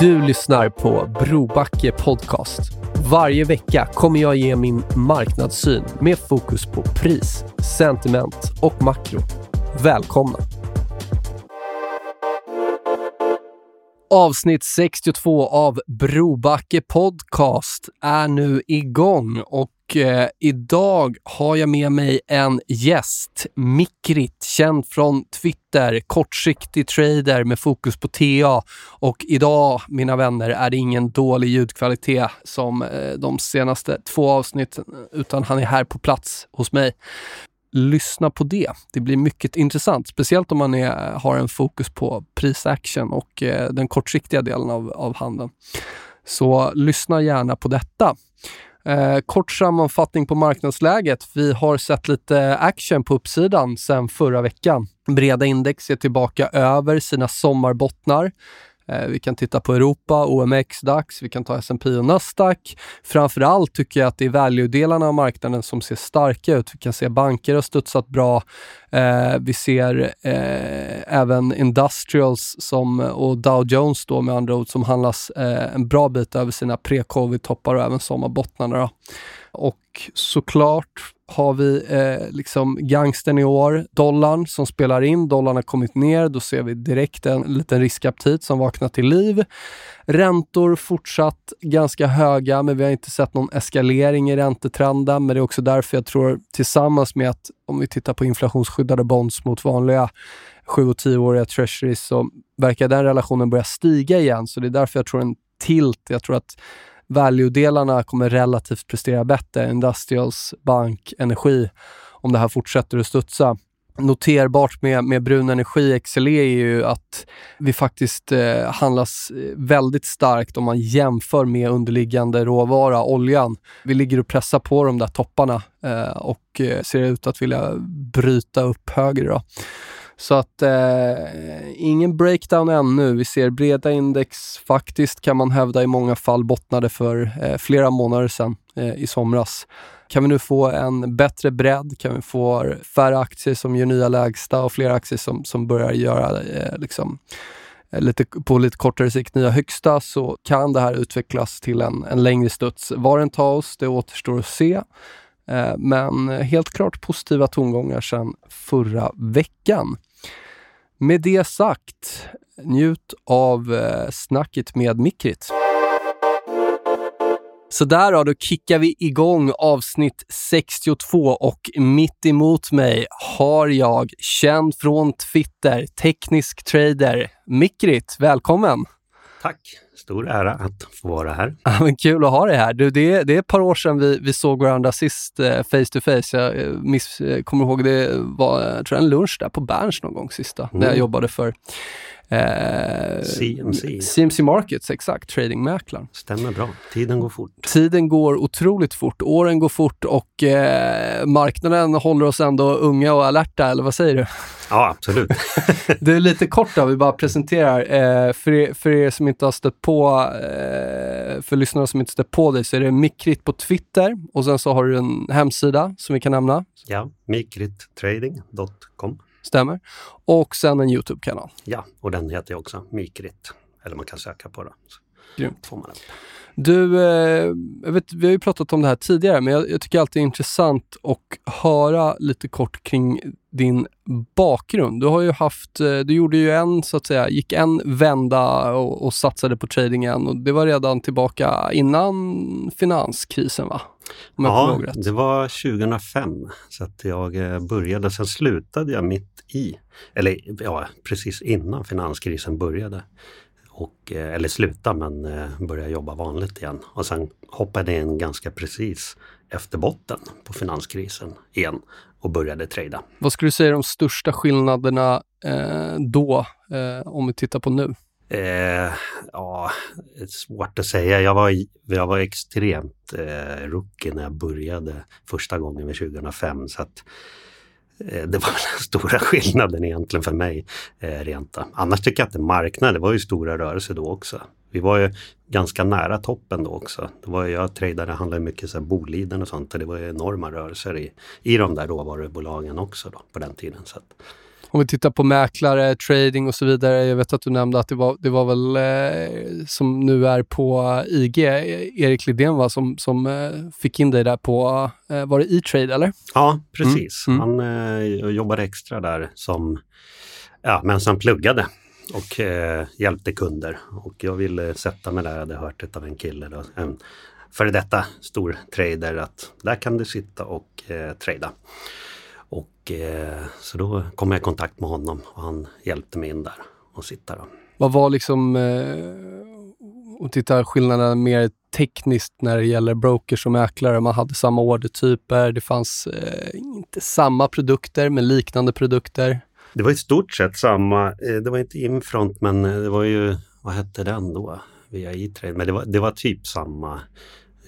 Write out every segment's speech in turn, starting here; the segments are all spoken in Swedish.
Du lyssnar på Brobacke Podcast. Varje vecka kommer jag ge min marknadssyn med fokus på pris, sentiment och makro. Välkomna! Avsnitt 62 av Brobacke Podcast är nu igång och eh, idag har jag med mig en gäst, Mikrit, känd från Twitter, kortsiktig trader med fokus på TA. Och idag, mina vänner, är det ingen dålig ljudkvalitet som eh, de senaste två avsnitten, utan han är här på plats hos mig lyssna på det. Det blir mycket intressant, speciellt om man är, har en fokus på prisaction och eh, den kortsiktiga delen av, av handeln. Så lyssna gärna på detta. Eh, kort sammanfattning på marknadsläget. Vi har sett lite action på uppsidan sedan förra veckan. Breda index är tillbaka över sina sommarbottnar. Eh, vi kan titta på Europa, OMX, DAX, vi kan ta S&P och Nasdaq. Framförallt tycker jag att det är value-delarna av marknaden som ser starka ut. Vi kan se banker har studsat bra. Eh, vi ser eh, även industrials som, och Dow Jones då med andra ord som handlas eh, en bra bit över sina pre-covid-toppar och även sommarbottnarna. Och såklart har vi eh, liksom gangstern i år, dollarn som spelar in. Dollarn har kommit ner, då ser vi direkt en liten riskaptit som vaknar till liv. Räntor fortsatt ganska höga, men vi har inte sett någon eskalering i räntetrenden. Men det är också därför jag tror, tillsammans med att om vi tittar på inflationsskyddade bonds mot vanliga 7 och 10-åriga treasuries så verkar den relationen börja stiga igen. Så det är därför jag tror en tilt. Jag tror att value-delarna kommer relativt prestera bättre. Industrials, bank, energi, om det här fortsätter att studsa. Noterbart med, med brun energi, XLE, är ju att vi faktiskt eh, handlas eh, väldigt starkt om man jämför med underliggande råvara, oljan. Vi ligger och pressar på de där topparna eh, och eh, ser ut att vilja bryta upp högre. Då. Så att eh, ingen breakdown ännu. Vi ser breda index faktiskt kan man hävda i många fall bottnade för eh, flera månader sedan eh, i somras. Kan vi nu få en bättre bredd? Kan vi få färre aktier som gör nya lägsta och fler aktier som, som börjar göra eh, liksom, eh, lite, på lite kortare sikt nya högsta så kan det här utvecklas till en, en längre studs. Var den tar oss, det återstår att se. Eh, men eh, helt klart positiva tongångar sedan förra veckan. Med det sagt, njut av eh, snacket med Mikrit. Så där då, då kickar vi igång avsnitt 62 och mitt emot mig har jag, känd från Twitter, teknisk trader, Mikrit. Välkommen! Tack! Stor ära att få vara här. Ja, men kul att ha dig här. Du, det, är, det är ett par år sedan vi, vi såg varandra sist eh, face to face. Jag eh, miss, eh, kommer ihåg det var tror en lunch där på Berns någon gång sista, mm. när jag jobbade för Eh, CMC. CMC Markets, exakt. Tradingmäklaren. Stämmer bra. Tiden går fort. Tiden går otroligt fort. Åren går fort och eh, marknaden håller oss ändå unga och alerta, eller vad säger du? Ja, absolut. det är lite kort då, vi bara presenterar. Eh, för, er, för er som inte har stött på, eh, för lyssnare som inte stött på dig, så är det Mikrit på Twitter och sen så har du en hemsida som vi kan nämna. Ja, mikrittrading.com. Stämmer. Och sen en YouTube-kanal. Ja, och den heter jag också Mikrit. Eller man kan söka på det. Grymt. Du, eh, jag vet, vi har ju pratat om det här tidigare, men jag, jag tycker alltid det är intressant att höra lite kort kring din bakgrund. Du har ju haft, eh, du gjorde ju en, så att säga, gick en vända och, och satsade på tradingen och det var redan tillbaka innan finanskrisen va? Om Ja, det var 2005 så att jag eh, började. Sen slutade jag mitt i, eller ja, precis innan finanskrisen började. Och, eh, eller sluta men eh, började jobba vanligt igen. Och sen hoppade jag in ganska precis efter botten på finanskrisen igen och började trada. Vad skulle du säga är de största skillnaderna eh, då, eh, om vi tittar på nu? Eh, ja, det är svårt att säga. Jag var, jag var extremt eh, rookie när jag började första gången vid 2005. Så att, Eh, det var den stora skillnaden egentligen för mig. Eh, rent. Annars tycker jag att marknaden, det var ju stora rörelser då också. Vi var ju ganska nära toppen då också. Det var jag tradade, handlade mycket så här Boliden och sånt och det var ju enorma rörelser i, i de där råvarubolagen också då, på den tiden. Så att, om vi tittar på mäklare, trading och så vidare. Jag vet att du nämnde att det var, det var väl eh, som nu är på IG, Erik Lidén va, som, som eh, fick in dig där på, eh, var det E-trade eller? Ja, precis. Mm, Han eh, jobbade extra där som, ja, men han pluggade och eh, hjälpte kunder. Och jag ville sätta mig där, jag hade hört det av en kille, då, en före detta stor trader, att där kan du sitta och eh, trada. Och eh, så då kom jag i kontakt med honom och han hjälpte mig in där och sitta. Då. Vad var liksom, eh, och titta skillnaderna mer tekniskt när det gäller brokers och mäklare. Man hade samma ordertyper, det fanns eh, inte samma produkter men liknande produkter. Det var i stort sett samma, eh, det var inte Infront men eh, det var ju, vad hette den då? Via E-trade, men det var, det var typ samma.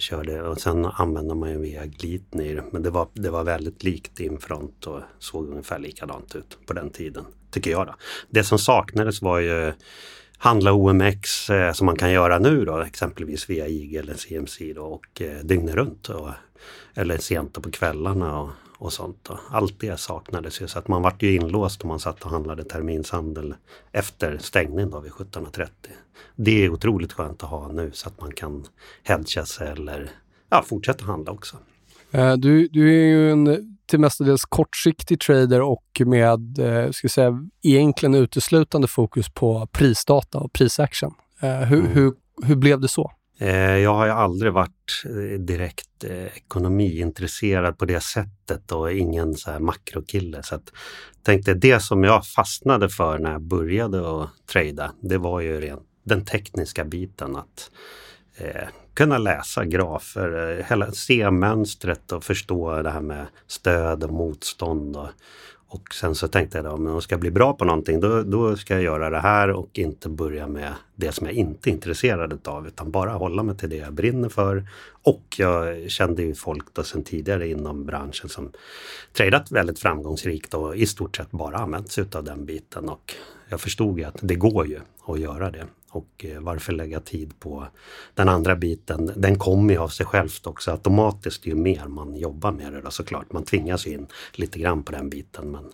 Körde och sen använde man ju via Glitnir men det var, det var väldigt likt Infront och såg ungefär likadant ut på den tiden. Tycker jag då. Det som saknades var ju handla OMX eh, som man kan göra nu då, exempelvis via IG eller CMC då, och eh, dygnet runt. Och, eller sent på kvällarna och, och sånt. Då. Allt det saknades ju så att man vart ju inlåst om man satt och handlade terminshandel efter stängning då vid 17.30. Det är otroligt skönt att ha nu så att man kan hedga sig eller ja, fortsätta handla också. Eh, Du, du är ju en till mestadels kortsiktig trader och med, eh, ska jag säga, egentligen uteslutande fokus på prisdata och prisaction. Eh, Hur, Mm. hur, hur blev det så? Eh, jag har ju aldrig varit eh, direkt eh, ekonomiintresserad på det sättet och ingen så här makrokille. Så att, tänkte det som jag fastnade för när jag började att trada, det var ju rent den tekniska biten att eh, kunna läsa grafer, eh, hela, se mönstret och förstå det här med stöd och motstånd. Och, och sen så tänkte jag då, om jag ska bli bra på någonting då, då ska jag göra det här och inte börja med det som jag inte är intresserad av utan bara hålla mig till det jag brinner för. Och jag kände ju folk då sedan tidigare inom branschen som tradat väldigt framgångsrikt och i stort sett bara använt sig av den biten. Och jag förstod ju att det går ju att göra det. Och eh, varför lägga tid på den andra biten? Den kommer ju av sig självt också automatiskt ju mer man jobbar med det då såklart. Man tvingas in lite grann på den biten. Men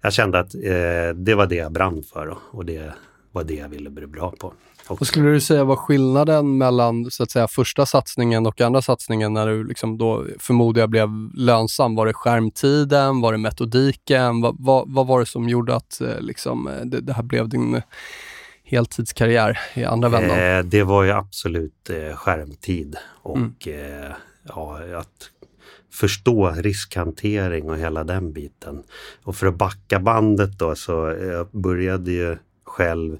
jag kände att eh, det var det jag brann för och, och det var det jag ville bli bra på. Och, Vad skulle du säga var skillnaden mellan så att säga, första satsningen och andra satsningen när du liksom då förmodar jag blev lönsam? Var det skärmtiden? Var det metodiken? Vad, vad, vad var det som gjorde att eh, liksom, eh, det, det här blev din heltidskarriär i andra vändan? Eh, det var ju absolut eh, skärmtid och eh, ja, att förstå riskhantering och hela den biten. Och för att backa bandet då så eh, jag började ju själv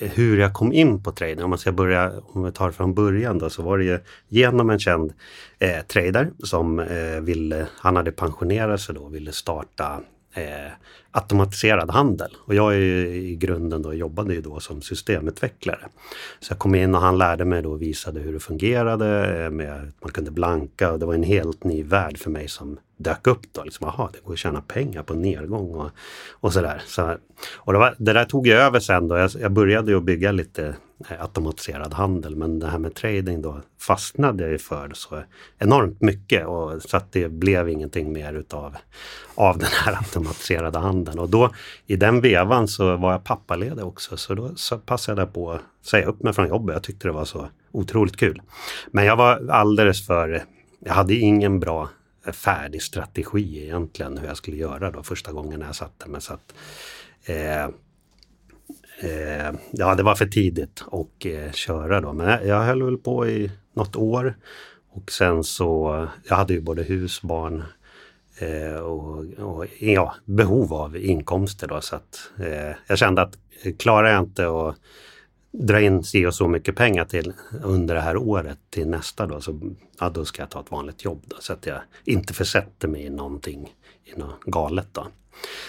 hur jag kom in på trading. Om man ska börja, om vi tar från början då, så var det ju genom en känd eh, trader som eh, ville, han hade pensionerat sig då och ville starta eh, automatiserad handel. Och jag är ju i grunden då, jobbade ju då som systemutvecklare. Så jag kom in och han lärde mig då och visade hur det fungerade eh, med att man kunde blanka och det var en helt ny värld för mig som dök upp då. Liksom, aha, det går att tjäna pengar på nedgång och, och sådär. Så, och det, var, det där tog jag över sen då. Jag, jag började ju bygga lite eh, automatiserad handel men det här med trading då fastnade jag ju för så enormt mycket och så att det blev ingenting mer utav av den här automatiserade handeln. Och då i den vevan så var jag pappaledig också så då så passade jag på att säga upp mig från jobbet. Jag tyckte det var så otroligt kul. Men jag var alldeles för jag hade ingen bra färdig strategi egentligen hur jag skulle göra då första gången jag satte mig. Så att, eh, eh, ja, det var för tidigt att eh, köra då. Men jag, jag höll väl på i något år. Och sen så, jag hade ju både hus, barn eh, och, och, ja, behov av inkomster då. Så att eh, jag kände att klarar jag inte att dra in si och så mycket pengar till under det här året till nästa då, så ja, då ska jag ta ett vanligt jobb då, så att jag inte försätter mig i någonting i något galet. Då.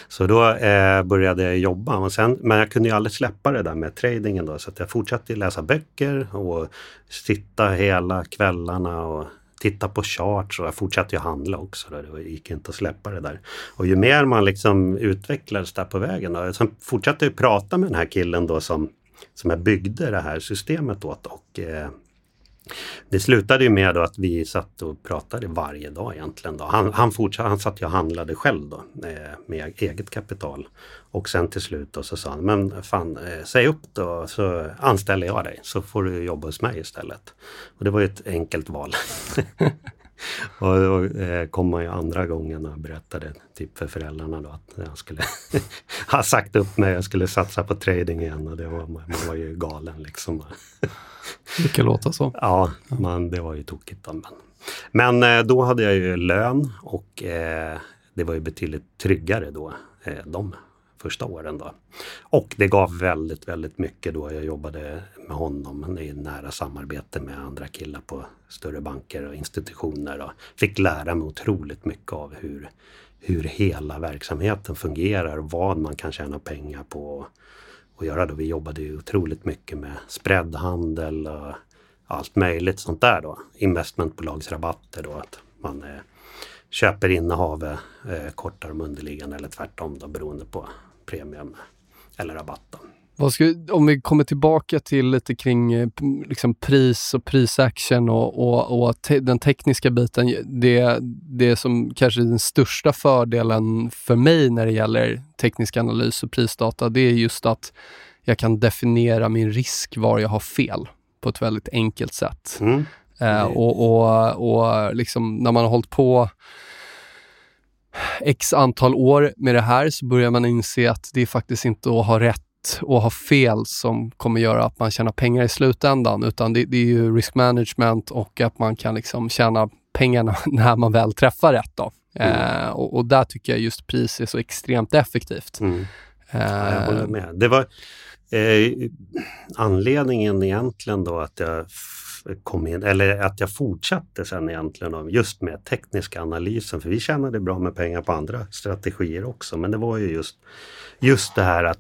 Så då eh, började jag jobba, och sen, men jag kunde ju aldrig släppa det där med tradingen då, så att jag fortsatte läsa böcker och sitta hela kvällarna och titta på charts och jag fortsatte ju handla också. Då. Det gick inte att släppa det där. Och ju mer man liksom utvecklades där på vägen, då, sen fortsatte jag prata med den här killen då som som jag byggde det här systemet åt. Och, eh, det slutade ju med att vi satt och pratade varje dag egentligen. Då. Han, han, fortsatt, han satt och handlade själv då, eh, med eget kapital. Och sen till slut då så sa han, men fan eh, säg upp då så anställer jag dig så får du jobba hos mig istället. Och det var ju ett enkelt val. och då eh, kom man ju andra gången och berättade typ för föräldrarna då att jag skulle ha sagt upp mig, jag skulle satsa på trading igen och det var, man var ju galen liksom. Kan låta så. Ja, man, det var ju tokigt. Men men eh, då hade jag ju lön och eh, det var ju betydligt tryggare då, eh, de första åren. Då. Och det gav väldigt, väldigt mycket då jag jobbade med honom i nära samarbete med andra killar på större banker och institutioner. Och fick lära mig otroligt mycket av hur, hur hela verksamheten fungerar och vad man kan tjäna pengar på och göra. Då. Vi jobbade ju otroligt mycket med spreadhandel och allt möjligt sånt där då. Investmentbolagsrabatter då. Att man eh, köper innehavet, eh, kortar de underliggande eller tvärtom då beroende på premium eller rabatt. Ska, om vi kommer tillbaka till lite kring eh, liksom pris och prisaction och, och, och te, den tekniska biten. Det, det som kanske är den största fördelen för mig när det gäller teknisk analys och prisdata, det är just att jag kan definiera min risk var jag har fel på ett väldigt enkelt sätt. Mm. Eh, och och, och liksom när man har hållit på x antal år med det här så börjar man inse att det är faktiskt inte att ha rätt och ha fel som kommer göra att man tjänar pengar i slutändan, utan det, det är ju risk management och att man kan liksom tjäna pengarna när man väl träffar rätt. Då. Mm. Eh, och, och, där tycker jag just pris är så extremt effektivt. Mm. Ja, jag håller med. Det var eh, anledningen egentligen då att jag kom in, eller att jag fortsatte sen egentligen just med tekniska analysen. För vi tjänade bra med pengar på andra strategier också. Men det var ju just, just det här att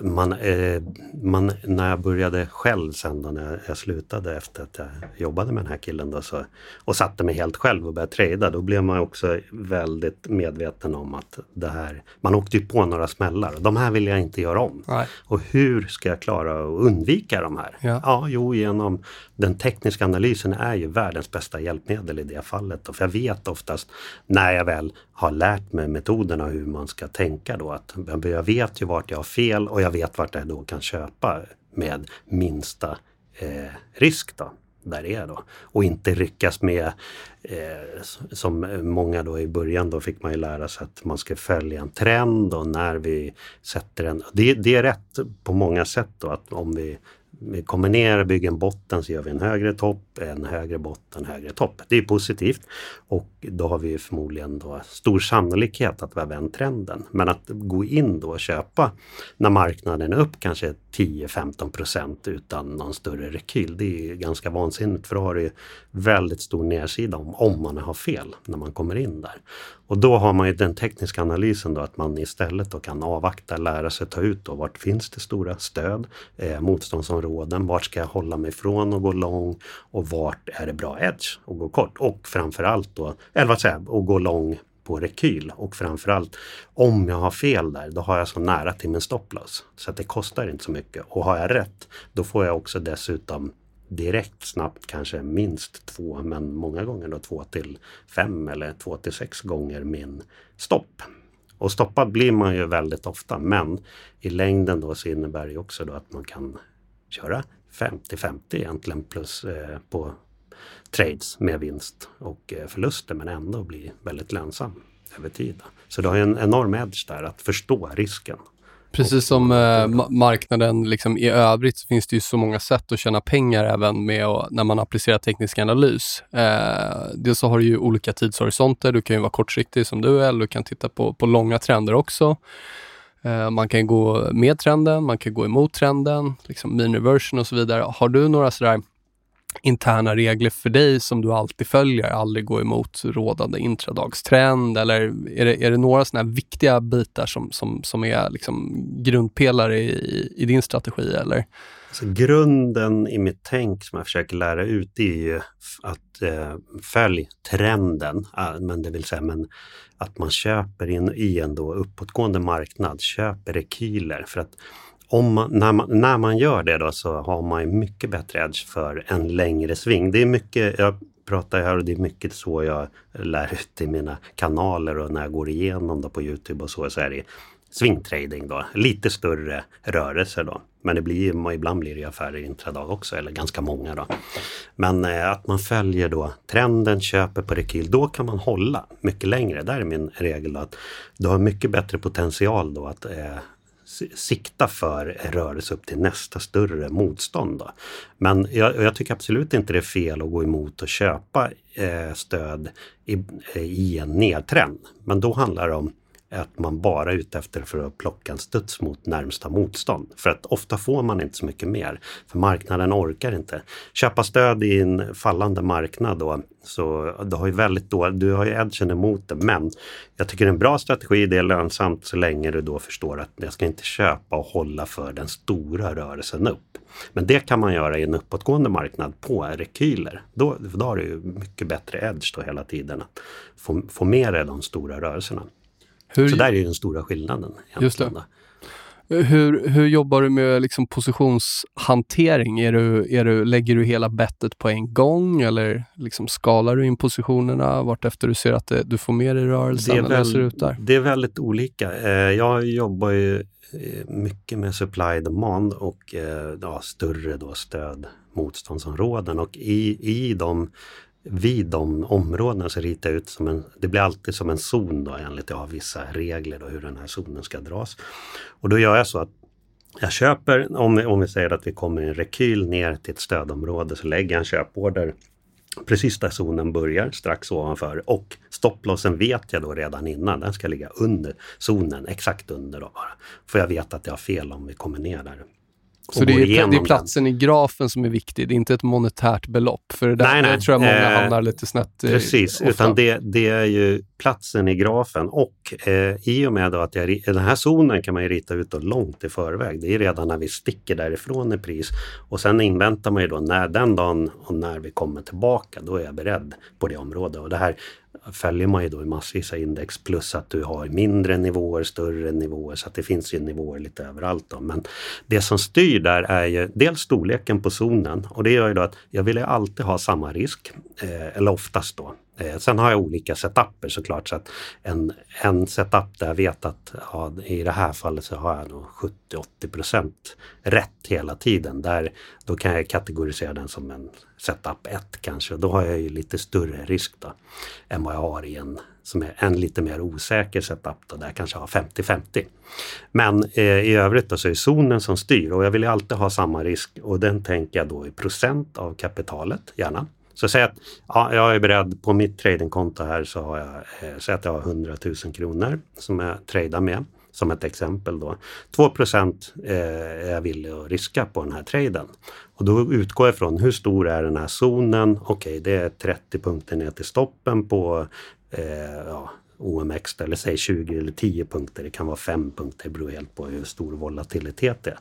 man, eh, man, när jag började själv sen då när jag slutade efter att jag jobbade med den här killen då, så, och satte mig helt själv och började trada, då blev man också väldigt medveten om att det här, man åkte ju på några smällar de här vill jag inte göra om. Nej. Och hur ska jag klara att undvika de här? Ja. ja, jo genom den tekniska analysen är ju världens bästa hjälpmedel i det fallet. För jag vet oftast när jag väl har lärt mig metoderna hur man ska tänka då att jag vet ju vart jag har fel och jag vet vart jag då kan köpa med minsta eh, risk. Då där det är då. Och inte ryckas med, eh, som många då i början då fick man ju lära sig att man ska följa en trend och när vi sätter en... Det, det är rätt på många sätt då att om vi vi kommer ner och bygger en botten så gör vi en högre topp, en högre botten, högre topp. Det är positivt och då har vi förmodligen då stor sannolikhet att vi har vänt trenden. Men att gå in då och köpa när marknaden är upp kanske 10-15 procent utan någon större rekyl. Det är ganska vansinnigt för då har det väldigt stor nedsida om, om man har fel när man kommer in där. Och då har man ju den tekniska analysen då att man istället då kan avvakta, lära sig ta ut då vart finns det stora stöd, eh, områden. vart ska jag hålla mig från och gå lång och vart är det bra edge och gå kort och framförallt då, eller vad säger jag, och gå lång på rekyl och framförallt om jag har fel där, då har jag så nära till min stopploss. Så att det kostar inte så mycket. Och har jag rätt, då får jag också dessutom direkt snabbt kanske minst två, men många gånger då två till fem eller två till sex gånger min stopp. Och stoppad blir man ju väldigt ofta, men i längden då så innebär det också då att man kan köra 50-50 egentligen plus eh, på trades med vinst och eh, förluster men ändå bli väldigt lönsam över tid. Så du har en enorm edge där att förstå risken. Precis som eh, marknaden liksom i övrigt så finns det ju så många sätt att tjäna pengar även med att, när man applicerar teknisk analys. Eh, dels så har du ju olika tidshorisonter. Du kan ju vara kortsiktig som du är, eller du kan titta på, på långa trender också. Eh, man kan gå med trenden, man kan gå emot trenden, liksom mean reversion och så vidare. Har du några sådär interna regler för dig som du alltid följer, aldrig gå emot rådande intradagstrend eller är det, är det några sådana viktiga bitar som, som, som är liksom grundpelare i, i din strategi? Eller? Så grunden i mitt tänk som jag försöker lära ut är ju att eh, följ trenden, ah, men det vill säga men att man köper in i en då uppåtgående marknad, köper rekyler för att om man, när, man, när man gör det då så har man mycket bättre edge för en längre sving. Det är mycket, jag pratar här och det är mycket så jag lär ut i mina kanaler och när jag går igenom då på Youtube och så, så är det swingtrading då. Lite större rörelser då. Men det blir, ibland blir det affärer intradag också, eller ganska många då. Men eh, att man följer då trenden, köper på rekyl, då kan man hålla mycket längre. Där är min regel då, att du har mycket bättre potential då att eh, sikta för rörelse upp till nästa större motstånd. Då. Men jag, jag, tycker absolut inte det är fel att gå emot och köpa eh, stöd i, i en nedtrend. Men då handlar det om att man bara är ute efter för att plocka en studs mot närmsta motstånd. För att ofta får man inte så mycket mer. För marknaden orkar inte. Köpa stöd i en fallande marknad då, så du har ju väldigt då, du har ju edgen emot det. Men jag tycker det är en bra strategi, det är lönsamt så länge du då förstår att jag ska inte köpa och hålla för den stora rörelsen upp. Men det kan man göra i en uppåtgående marknad på rekyler. Då, då har du ju mycket bättre edge då hela tiden att få, få med dig de stora rörelserna. Hur, så där är den stora skillnaden. Just det. Hur, hur jobbar du med liksom positionshantering? Är du, är du, lägger du hela bettet på en gång eller liksom skalar du in positionerna vartefter du ser att det, du får mer i rörelsen? Det är, väl, ut där? det är väldigt olika. Eh, jag jobbar ju eh, mycket med supply demand och eh, ja, större då stöd motståndsområden och i, i de vid de områdena så ritar jag ut som en, det blir alltid som en zon då enligt jag har vissa regler då hur den här zonen ska dras. Och då gör jag så att jag köper, om vi, om vi säger att vi kommer i en rekyl ner till ett stödområde så lägger jag en köporder precis där zonen börjar, strax ovanför. Och stopplossen vet jag då redan innan, den ska ligga under zonen, exakt under då bara. För jag vet att jag har fel om vi kommer ner där. Så det är, det är platsen den. i grafen som är viktig, det är inte ett monetärt belopp. För det där, nej, nej. tror jag många eh, hamnar lite snett. Precis, ofta. utan det, det, är ju platsen i grafen och eh, i och med då att jag, den här zonen kan man ju rita ut långt i förväg. Det är redan när vi sticker därifrån i pris och sen inväntar man ju då när den dagen och när vi kommer tillbaka, då är jag beredd på det området. Och det här följer man ju då i massvisa index plus att du har mindre nivåer, större nivåer så att det finns ju nivåer lite överallt. Då. Men det som styr där är ju dels storleken på zonen och det gör ju då att jag vill ju alltid ha samma risk, eh, eller oftast då. Eh, sen har jag olika setuper såklart så att en, en setup där jag vet att ja, i det här fallet så har jag nog 70-80% rätt hela tiden. Där, då kan jag kategorisera den som en setup 1 kanske. Då har jag ju lite större risk då än vad jag har i en som är en lite mer osäker setup då, där jag kanske har 50-50. Men eh, i övrigt då så är det zonen som styr och jag vill ju alltid ha samma risk och den tänker jag då i procent av kapitalet gärna. Så säg att ja, jag är beredd, på mitt tradingkonto här så har jag, eh, säg att jag har 100 000 kronor som jag tradar med som ett exempel då. 2 eh, är jag villig att riska på den här traden. Och då utgår jag från hur stor är den här zonen? Okej, okay, det är 30 punkter ner till stoppen på eh, ja, OMX eller säg 20 eller 10 punkter, det kan vara 5 punkter, det beror helt på hur stor volatilitet det är.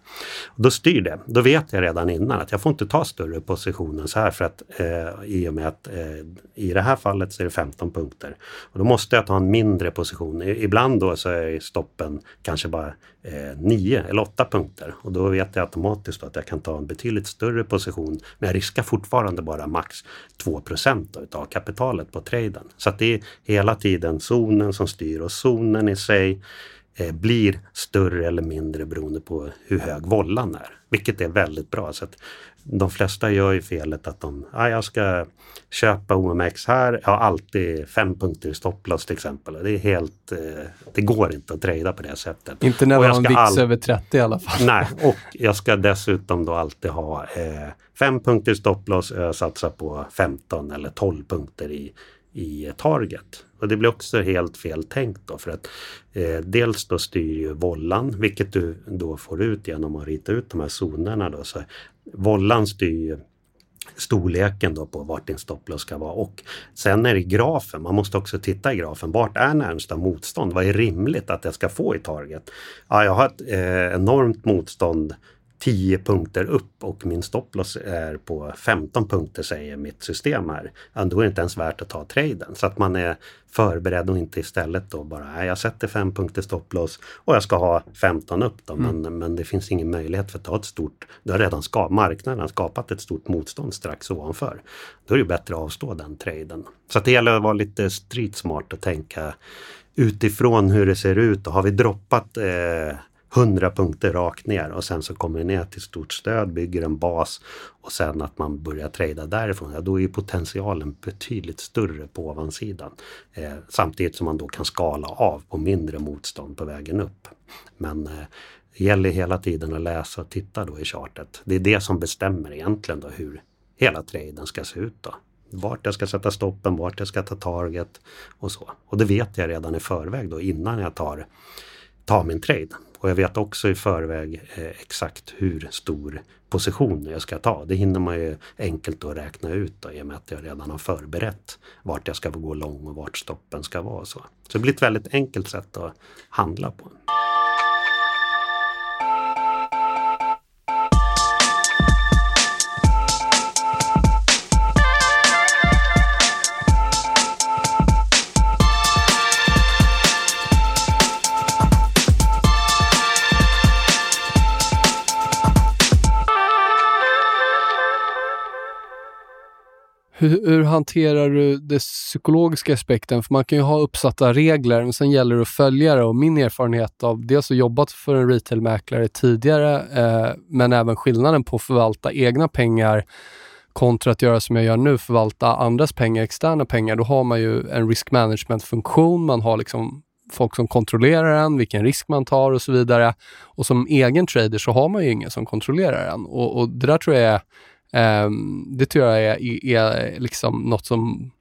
Och då styr det. Då vet jag redan innan att jag får inte ta större positioner så här för att eh, i och med att eh, i det här fallet så är det 15 punkter. Och då måste jag ta en mindre position. Ibland då så är stoppen kanske bara eh, nio eller åtta punkter och då vet jag automatiskt att jag kan ta en betydligt större position men jag riskar fortfarande bara max 2% av kapitalet på traden. Så att det är hela tiden zonen som styr och zonen i sig eh, blir större eller mindre beroende på hur hög vollan är. Vilket är väldigt bra. Så att de flesta gör ju felet att de, ah, jag ska köpa OMX här, jag har alltid fem punkter i stopploss till exempel. Det är helt, eh, det går inte att trada på det sättet. Inte när man har en VIX all... över 30 i alla fall. Nej, och jag ska dessutom då alltid ha eh, fem punkter i stopploss jag satsar på 15 eller 12 punkter i, i target. Och det blir också helt fel tänkt då för att eh, dels då styr ju vollan, vilket du då får ut genom att rita ut de här zonerna då. Så vollan styr ju storleken då på vart din stopploss ska vara och sen är det grafen, man måste också titta i grafen. Vart är närmsta motstånd? Vad är rimligt att jag ska få i target? Ja, jag har ett eh, enormt motstånd 10 punkter upp och min stopploss är på 15 punkter säger mitt system här. Ja, då är det inte ens värt att ta traden. Så att man är förberedd och inte istället då bara, jag sätter 5 punkter stopploss och jag ska ha 15 upp då. Mm. Men, men det finns ingen möjlighet för att ta ett stort, det har redan ska, marknaden skapat ett stort motstånd strax ovanför. Då är det bättre att avstå den traden. Så det gäller att vara lite street smart och tänka utifrån hur det ser ut och har vi droppat eh, 100 punkter rakt ner och sen så kommer vi ner till stort stöd, bygger en bas och sen att man börjar trada därifrån. Ja, då är ju potentialen betydligt större på ovansidan. Eh, samtidigt som man då kan skala av på mindre motstånd på vägen upp. Men eh, det gäller hela tiden att läsa och titta då i chartet. Det är det som bestämmer egentligen då hur hela traden ska se ut. Då. Vart jag ska sätta stoppen, vart jag ska ta target och så. Och det vet jag redan i förväg då innan jag tar, tar min trade. Och jag vet också i förväg eh, exakt hur stor position jag ska ta. Det hinner man ju enkelt att räkna ut då, i och med att jag redan har förberett vart jag ska gå lång och vart stoppen ska vara. Så, så det blir ett väldigt enkelt sätt att handla på. Hur, hur, hanterar du den psykologiska aspekten? För man kan ju ha uppsatta regler, men sen gäller det att följa det. Och min erfarenhet av dels att jobbat för en retailmäklare tidigare, eh, men även skillnaden på att förvalta egna pengar kontra att göra som jag gör nu, förvalta andras pengar, externa pengar. Då har man ju en risk management-funktion. Man har liksom folk som kontrollerar en, vilken risk man tar och så vidare. Och som egen trader så har man ju ingen som kontrollerar en. Och, och det där tror jag är Ehm, det tror jag är, är liksom något som,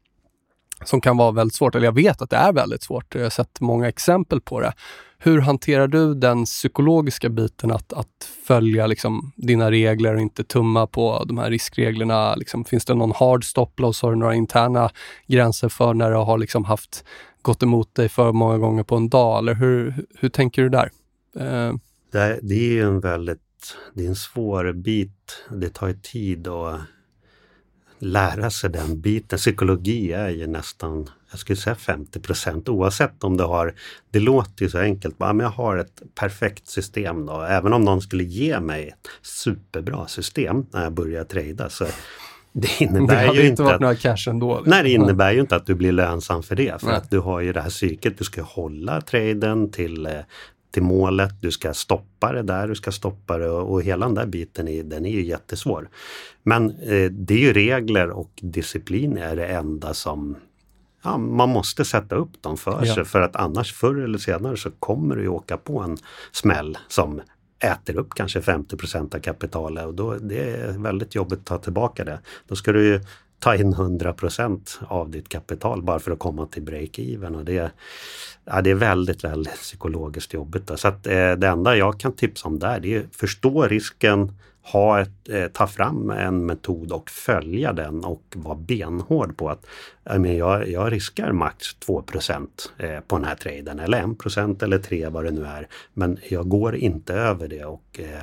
som kan vara väldigt svårt, eller jag vet att det är väldigt svårt. Jag har sett många exempel på det. Hur hanterar du den psykologiska biten att, att följa liksom, dina regler och inte tumma på de här riskreglerna? Liksom, finns det någon hard stop loss? Har du några interna gränser för när du har liksom haft gått emot dig för många gånger på en dag? Eller hur, hur tänker du där? Eh. Det är ju en väldigt det är en svår bit. Det tar tid att lära sig den biten. Psykologi är ju nästan, jag skulle säga 50 procent oavsett om du har, det låter ju så enkelt, men jag har ett perfekt system då. Även om någon skulle ge mig ett superbra system när jag börjar trada så det innebär det ju inte varit att, några cash ändå. Liksom. Nej, det innebär ju inte att du blir lönsam för det. För nej. att du har ju det här psyket, du ska hålla traden till eh, till målet, du ska stoppa det där, du ska stoppa det och, och hela den där biten är, den är ju jättesvår. Men eh, det är ju regler och disciplin är det enda som ja, man måste sätta upp dem för ja. sig för att annars förr eller senare så kommer du åka på en smäll som äter upp kanske 50% av kapitalet och då det är väldigt jobbigt att ta tillbaka det. Då ska du ta in 100% av ditt kapital bara för att komma till break-even. Och det, ja, det är väldigt, väldigt psykologiskt jobbigt. Då. Så att, eh, det enda jag kan tipsa om där det är att förstå risken, ha ett, eh, ta fram en metod och följa den och vara benhård på att jag, jag riskar max 2 eh, på den här traden eller 1 eller 3 vad det nu är. Men jag går inte över det och eh,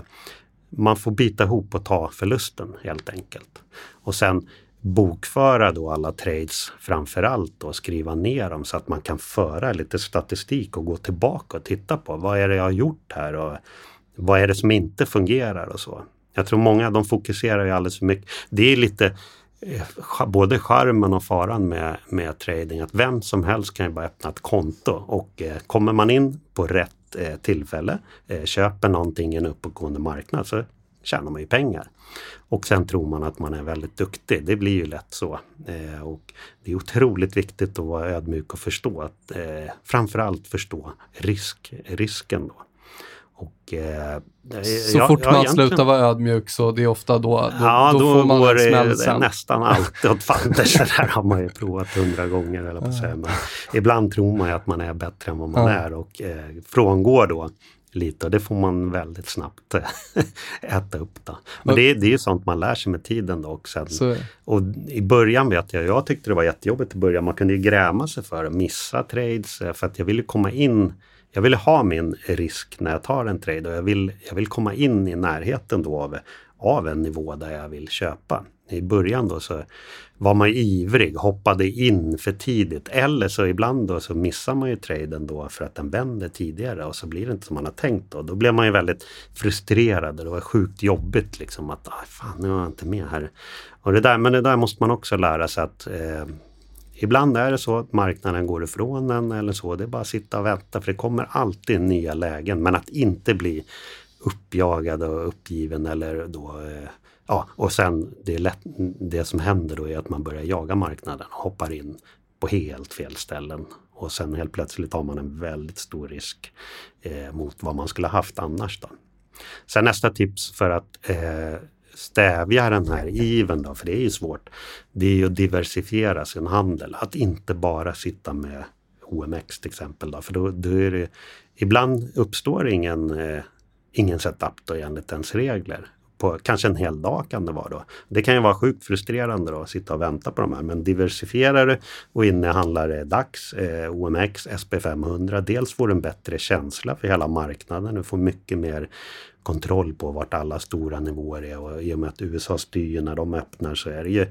man får bita ihop och ta förlusten helt enkelt. Och sen bokföra då alla trades framför allt och skriva ner dem så att man kan föra lite statistik och gå tillbaka och titta på vad är det jag har gjort här och vad är det som inte fungerar och så. Jag tror många de fokuserar ju alldeles för mycket. Det är lite eh, både charmen och faran med, med trading att vem som helst kan ju bara öppna ett konto och eh, kommer man in på rätt eh, tillfälle, eh, köper någonting i en uppåtgående marknad så tjänar man ju pengar. Och sen tror man att man är väldigt duktig. Det blir ju lätt så. Eh, och det är otroligt viktigt att vara ödmjuk och förstå att eh, framförallt förstå risk, risken. Då. Och, eh, så jag, fort man slutar vara ödmjuk så det är ofta då, då, ja, då, då får man går en smäll sen. nästan alltid åt fanders. det där har man ju provat hundra gånger. Eller på säga. Men ibland tror man ju att man är bättre än vad man ja. är och eh, frångår då lite och det får man väldigt snabbt äta upp. Då. Men det, det är ju sånt man lär sig med tiden då. Och, sen, och I början vet jag, jag tyckte det var jättejobbigt i början. Man kunde ju gräma sig för att missa trades eh, för att jag ville komma in jag ville ha min risk när jag tar en trade och jag vill, jag vill komma in i närheten då av, av en nivå där jag vill köpa. I början då så var man ivrig, hoppade in för tidigt eller så ibland då så missar man ju traden då för att den vänder tidigare och så blir det inte som man har tänkt då. Då blev man ju väldigt frustrerad och det var sjukt jobbigt liksom att ah, fan nu är jag inte med här. Och det där, men det där måste man också lära sig att eh, Ibland är det så att marknaden går ifrån en eller så. Det är bara att sitta och vänta för det kommer alltid nya lägen. Men att inte bli uppjagad och uppgiven eller då eh, Ja, och sen det, lätt, det som händer då är att man börjar jaga marknaden och hoppar in på helt fel ställen. Och sen helt plötsligt har man en väldigt stor risk eh, mot vad man skulle haft annars. Då. Sen nästa tips för att eh, stävja den här iven då, för det är ju svårt, det är ju att diversifiera sin handel. Att inte bara sitta med OMX till exempel. Då, för då, då är det, ibland uppstår ingen, eh, ingen setup då enligt ens regler på kanske en hel dag kan det vara då. Det kan ju vara sjukt frustrerande då att sitta och vänta på de här. Men diversifierar du och innehandlar eh, DAX, eh, OMX, SP500. Dels får du en bättre känsla för hela marknaden. Du får mycket mer kontroll på vart alla stora nivåer är och i och med att USA styr när de öppnar så är det ju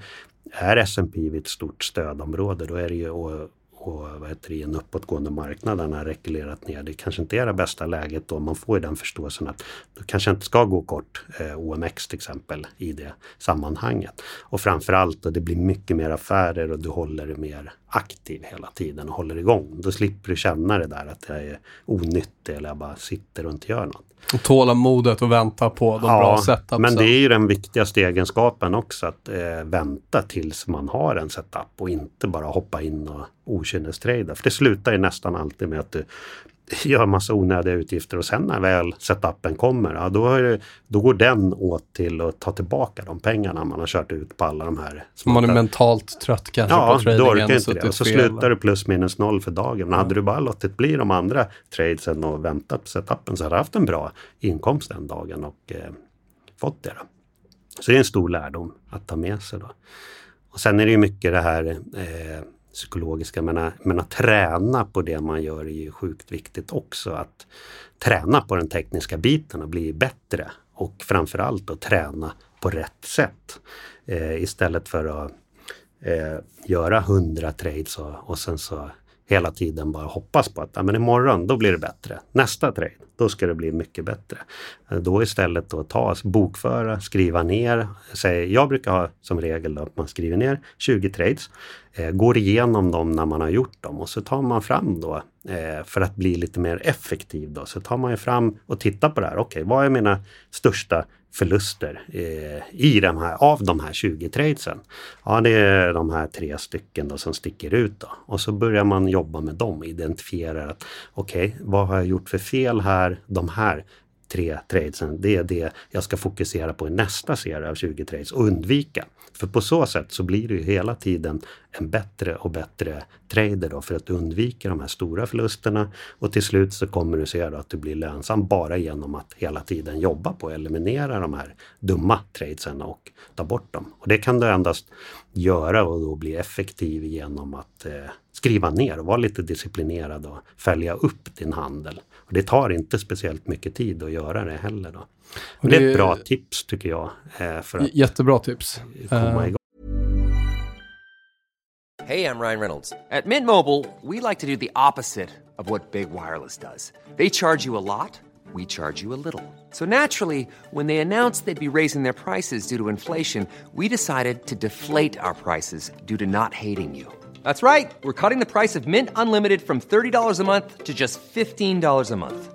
är S&P vid ett stort stödområde då är det ju och och vad heter det, i en uppåtgående marknad där den har rekylerat ner. Det kanske inte är det bästa läget då. Man får ju den förståelsen att du kanske inte ska gå kort eh, OMX till exempel i det sammanhanget. Och framförallt då det blir mycket mer affärer och du håller dig mer aktiv hela tiden och håller igång. Då slipper du känna det där att jag är onyttig eller jag bara sitter och inte gör något. Och tålamodet och vänta på de ja, bra setupsen. Men det är ju den viktigaste egenskapen också att eh, vänta tills man har en setup och inte bara hoppa in och okynnestrada. För det slutar ju nästan alltid med att du gör massa onödiga utgifter och sen när väl setupen kommer, ja, då, det, då går den åt till att ta tillbaka de pengarna man har kört ut på alla de här. Man är mentalt trött kanske ja, på tradingen. Ja, då orkar inte det. Och så slutar du plus minus noll för dagen. Men hade du bara låtit bli de andra tradesen och väntat på setupen så hade du haft en bra inkomst den dagen och eh, fått det. Då. Så det är en stor lärdom att ta med sig. Då. Och sen är det ju mycket det här eh, psykologiska. Men, äh, men att träna på det man gör är ju sjukt viktigt också. Att träna på den tekniska biten och bli bättre. Och framförallt att träna på rätt sätt. Eh, istället för att eh, göra hundra trades och, och sen så hela tiden bara hoppas på att ja, men imorgon då blir det bättre. Nästa trade, då ska det bli mycket bättre. Eh, då istället då ta, bokföra, skriva ner. Säg, jag brukar ha som regel att man skriver ner 20 trades, eh, går igenom dem när man har gjort dem och så tar man fram då Eh, för att bli lite mer effektiv då, så tar man ju fram och tittar på det här. Okej, okay, vad är mina största förluster eh, i de här, av de här 20 tradesen. Ja, det är de här tre stycken då som sticker ut. Då. Och så börjar man jobba med dem, identifiera att okej, okay, vad har jag gjort för fel här? De här tre tradesen, det är det jag ska fokusera på i nästa serie av 20 trades och undvika. För på så sätt så blir du hela tiden en bättre och bättre trader då för att du undviker de här stora förlusterna och till slut så kommer du se att du blir lönsam bara genom att hela tiden jobba på att eliminera de här dumma tradesen och ta bort dem. Och det kan du endast göra och då bli effektiv genom att eh, skriva ner och vara lite disciplinerad och följa upp din handel. Och det tar inte speciellt mycket tid att göra det heller. Då det, är ett bra tips tycker jag. Eh, för att jättebra tips. komma igång. Hey, I'm Ryan Reynolds. At Mint Mobile, we like to do the opposite of what Big Wireless does. They charge you a lot, we charge you a little. So naturally, when they announced they'd be raising their prices due to inflation, we decided to deflate our prices due to not hating you. That's right. We're cutting the price of Mint Unlimited from $30 a month to just $15 a month.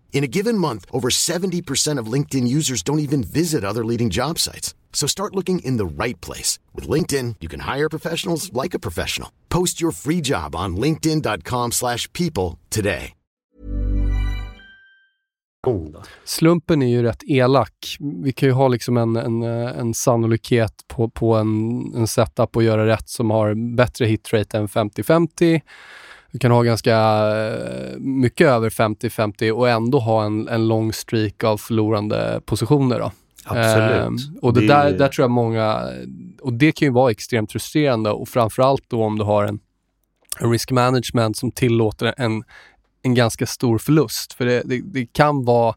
In a given month, over 70% of LinkedIn users don't even visit other leading job sites. So start looking in the right place. With LinkedIn, you can hire professionals like a professional. Post your free job on linkedin.com slash people today. Slumpen är ju rätt elak. Vi kan ju ha liksom en, en, en sannolikhet på, på en, en setup och göra rätt som har bättre hitrate än 50-50. Vi kan ha ganska eh, mycket över 50-50 och ändå ha en, en lång streak av förlorande positioner. Då. Absolut. Ehm, och det, Det- där, där tror jag många... Och det kan ju vara extremt frustrerande och framförallt då om du har en, en risk management som tillåter en, en ganska stor förlust. För det, det, det kan vara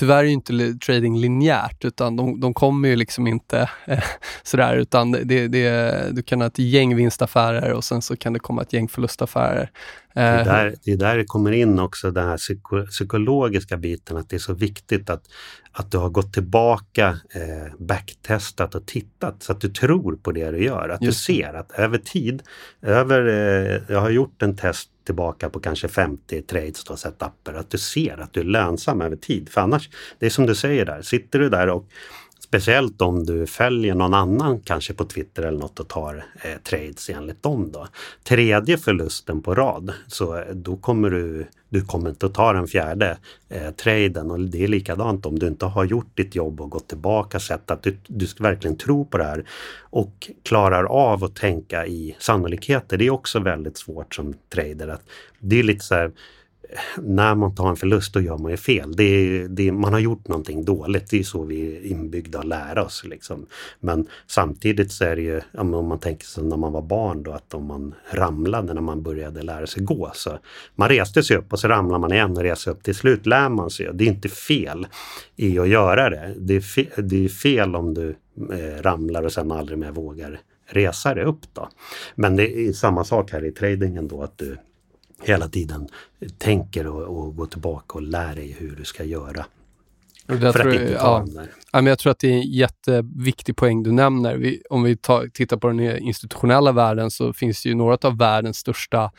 Tyvärr är ju inte trading linjärt utan de, de kommer ju liksom inte eh, sådär utan det, det, du kan ha ett gäng vinstaffärer och sen så kan det komma ett gäng förlustaffärer. Det är, Eh, där, det är där det kommer in också den här psyko, psykologiska biten, att det är så viktigt att, att du har gått tillbaka, eh, backtestat och tittat så att du tror på det du gör. Att Just du ser att över tid, över, eh, jag har gjort en test tillbaka på kanske 50 trades och setuper, att du ser att du är lönsam över tid. För annars, det är som du säger där, sitter du där och Speciellt om du följer någon annan kanske på Twitter eller något och tar eh, trades enligt dem då. Tredje förlusten på rad, så eh, då kommer du, du kommer inte att ta den fjärde eh, traden och det är likadant om du inte har gjort ditt jobb och gått tillbaka sett att du, du ska verkligen tro på det här och klarar av att tänka i sannolikheter. Det är också väldigt svårt som trader. Att det är lite så här när man tar en förlust då gör man ju fel. Det är, det är, man har gjort någonting dåligt. Det är så vi är inbyggda att lära oss. Liksom. Men samtidigt så är det ju, om man tänker sig när man var barn då, att om man ramlade när man började lära sig gå. Så man reste sig upp och så ramlar man igen och reser upp. Till slut lär man sig. Det är inte fel i att göra det. Det är, fe, det är fel om du eh, ramlar och sen aldrig mer vågar resa dig upp. Då. Men det är samma sak här i tradingen då att du hela tiden tänker och, och går tillbaka och lär dig hur du ska göra. för att jag- inte ta ja. Ja, men jag tror att det är en jätteviktig poäng du nämner. Vi, om vi tar, tittar på den institutionella världen så finns det ju några av världens största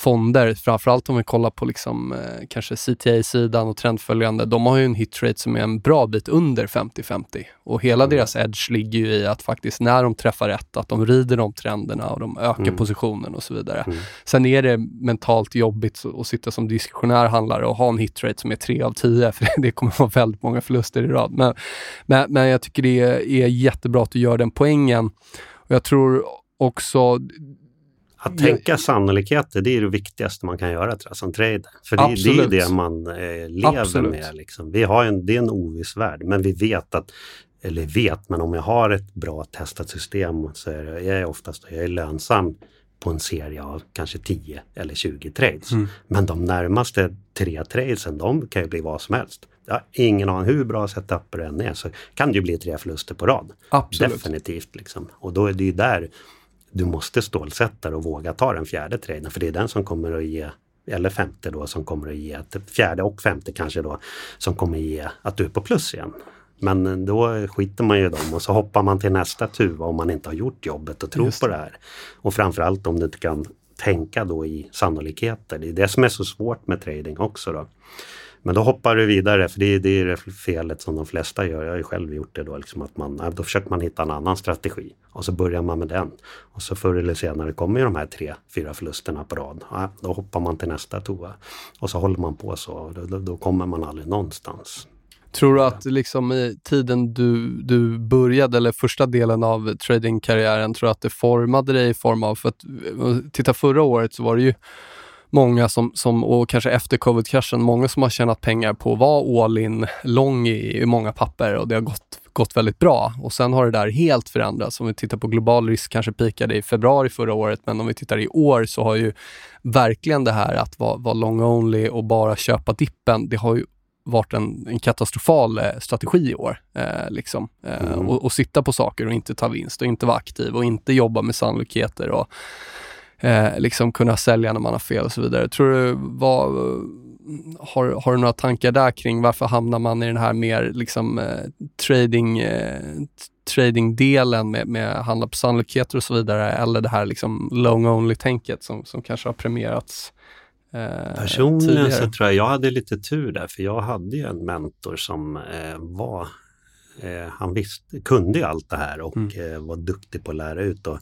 fonder, framförallt om vi kollar på liksom, eh, kanske CTA-sidan och trendföljande. De har ju en hitrate som är en bra bit under 50-50 och hela Mm. deras edge ligger ju i att faktiskt när de träffar rätt, att de rider de trenderna och de ökar Mm. positionen och så vidare. Mm. Sen är det mentalt jobbigt att sitta som diskretionär handlare och ha en hitrate som är 3 av 10, för det kommer vara väldigt många förluster i rad. Men, men, men jag tycker det är, är jättebra att du gör den poängen. Och jag tror också... Att tänka sannolikheter, det är det viktigaste man kan göra jag, som trader. För det, det är det man eh, lever Absolut. med. Liksom. Vi har en, det är en oviss värld, men vi vet att eller vet, men om jag har ett bra testat system så är det- jag är oftast jag är lönsam på en serie av kanske 10 eller 20 trades. Mm. Men de närmaste tre tradesen, de kan ju bli vad som helst. Jag har ingen aning hur bra setup det än är så kan det ju bli tre förluster på rad. Absolut. Definitivt. Liksom. Och då är det ju där du måste stålsätta och våga ta den fjärde traden. För det är den som kommer att ge, eller femte då, som kommer att ge, fjärde och femte kanske då, som kommer ge att du är på plus igen. Men då skiter man ju i dem och så hoppar man till nästa tuva om man inte har gjort jobbet och tror Just på det här. Och framförallt om du inte kan tänka då i sannolikheter. Det är det som är så svårt med trading också. Då. Men då hoppar du vidare, för det är, det är det felet som de flesta gör. Jag har ju själv gjort det då, liksom att man, då försöker man hitta en annan strategi. Och så börjar man med den. Och så förr eller senare kommer ju de här tre, fyra förlusterna på rad. Ja, då hoppar man till nästa toa. Och så håller man på så, då, då kommer man aldrig någonstans. Tror du att liksom i tiden du, du började, eller första delen av tradingkarriären, tror du att det formade dig i form av, för att eh, titta förra året så var det ju många som, som och kanske efter covid-kraschen, många som har tjänat pengar på att vara all in, lång i, i många papper och det har gått, gått väldigt bra. Och sen har det där helt förändrats. Om vi tittar på global risk kanske pikade i februari förra året, men om vi tittar i år så har ju verkligen det här att vara, vara long only och bara köpa dippen, det har ju varit en, en katastrofal eh, strategi i år. Eh, liksom. eh, Mm. och, och sitta på saker och inte ta vinst och inte vara aktiv och inte jobba med sannolikheter och eh, liksom kunna sälja när man har fel och så vidare. Tror du, vad, har, har du några tankar där kring varför hamnar man i den här mer liksom, eh, trading, eh, tradingdelen med, med handla på sannolikheter och så vidare eller det här liksom long only-tänket som, som kanske har premierats eh, Personligen tidigare? så tror jag jag hade lite tur där för jag hade ju en mentor som eh, var eh, han visste, kunde ju allt det här och Mm. eh, var duktig på att lära ut. Och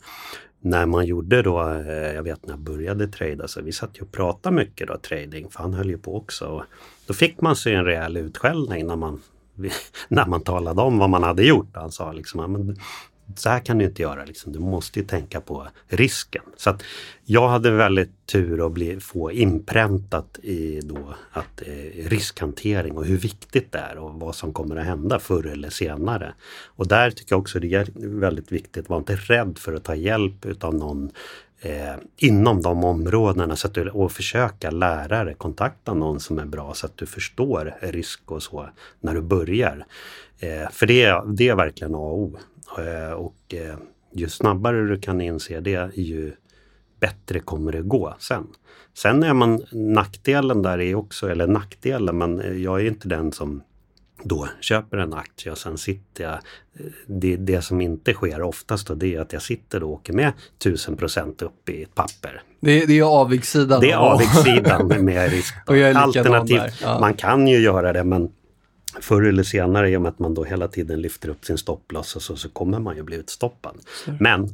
när man gjorde då, eh, jag vet när jag började trada, så vi satt ju och pratade mycket då trading, för han höll ju på också. Och då fick man sig en rejäl utskällning när man, när man talade om vad man hade gjort. Han sa liksom, så här kan du inte göra, liksom. du måste ju tänka på risken. Så att jag hade väldigt tur att bli, få inpräntat i då att eh, riskhantering och hur viktigt det är och vad som kommer att hända förr eller senare. Och där tycker jag också det är väldigt viktigt, var inte rädd för att ta hjälp utav någon eh, inom de områdena så att du, och försöka lära dig, kontakta någon som är bra så att du förstår risk och så när du börjar. Eh, för det, det är verkligen A och O. Eh, och eh, ju snabbare du kan inse det, ju bättre kommer det gå sen. Sen är man nackdelen där är också, eller nackdelen, men eh, jag är inte den som då köper en aktie och sen sitter jag. Det, det som inte sker oftast då, det är att jag sitter och åker med 1000 procent upp i ett papper. Det, det är avigsidan. Det är av- avigsidan med risk. Alternativt, ja. man kan ju göra det men förr eller senare i och med att man då hela tiden lyfter upp sin stopploss och så, så kommer man ju bli utstoppad. Men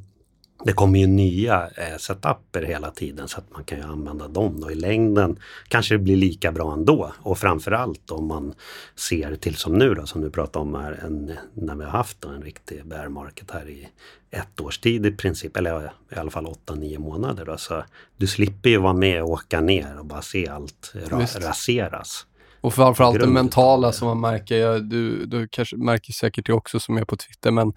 det kommer ju nya eh, setuper hela tiden så att man kan ju använda dem då i längden. Kanske det blir lika bra ändå och framförallt om man ser till som nu då som du pratade om här en, när vi har haft då, en riktig bear market här i ett års tid i princip eller i alla fall 8-9 månader. Då, så du slipper ju vara med och åka ner och bara se allt ra- Visst. raseras. Och framförallt det mentala som man märker. Jag, du, du kanske märker säkert det också som är på Twitter, men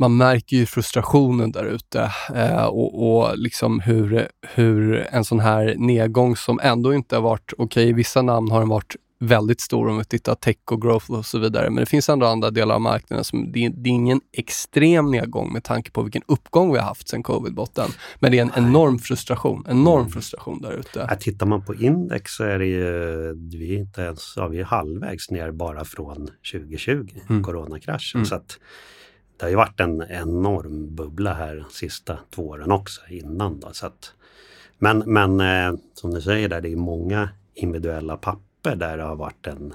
man märker ju frustrationen där ute eh, och, och liksom hur, hur en sån här nedgång som ändå inte har varit, okej i vissa namn har den varit väldigt stor om vi tittar tech och growth och så vidare. Men det finns ändå andra delar av marknaden som, det, är- det är ingen extrem nedgång med tanke på vilken uppgång vi har haft sedan covid-botten. Men det är en enorm frustration, enorm frustration där ute. Ja, tittar man på index så är det ju, vi inte ens, ja, vi är halvvägs ner bara från 2020, Mm. coronakraschen. Mm. Så att det har ju varit en enorm bubbla här de sista två åren också innan. Då, så att, men men eh, som du säger, där, det är många individuella papper där det har varit en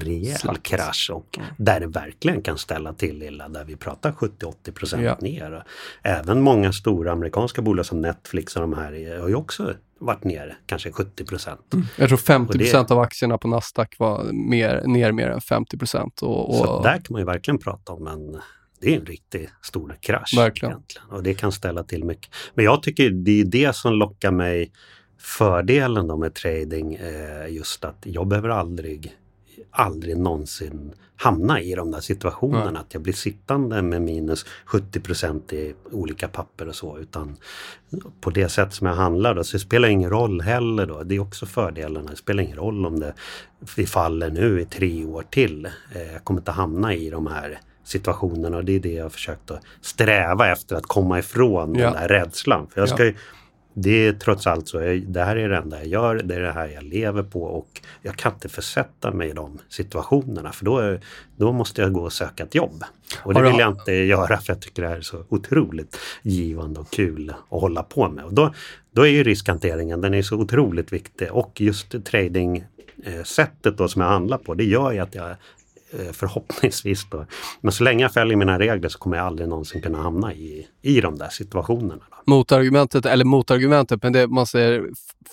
rejäl Slakt. krasch och Mm. där det verkligen kan ställa till illa där vi pratar 70-80 procent Ja. ner. Även många stora amerikanska bolag som Netflix och de här är- har ju också varit ner kanske 70 procent. Jag tror 50 Och det- av aktierna på Nasdaq var mer, ner mer än 50 och, och, Så där kan man ju verkligen prata om en det är en riktigt stor krasch. Verkligen. Egentligen. Och det kan ställa till mycket. Men jag tycker det är det som lockar mig fördelen då med trading. Eh, just att jag behöver aldrig, aldrig någonsin hamna i de där situationerna. Nej. Att jag blir sittande med minus 70% i olika papper och så. Utan på det sätt som jag handlar då, så det spelar ingen roll heller då. Det är också fördelarna. Det spelar ingen roll om det vi faller nu i tre år till. Eh, jag kommer inte hamna i de här situationerna och det är det jag har försökt att sträva efter att komma ifrån Ja. den där rädslan. För jag Ja. ska ju, det är trots allt så, jag, det här är det enda jag gör, det är det här jag lever på och jag kan inte försätta mig i de situationerna för då, då måste jag gå och söka ett jobb. Och det vill jag inte göra för jag tycker det här är så otroligt givande och kul att hålla på med. Och då, då är ju riskhanteringen, den är så otroligt viktig och just trading sättet då som jag handlar på, det gör ju att jag Eh, förhoppningsvis då. Men så länge jag följer mina regler så kommer jag aldrig någonsin kunna hamna i, i de där situationerna. Då. Motargumentet, eller motargumentet, men det man säger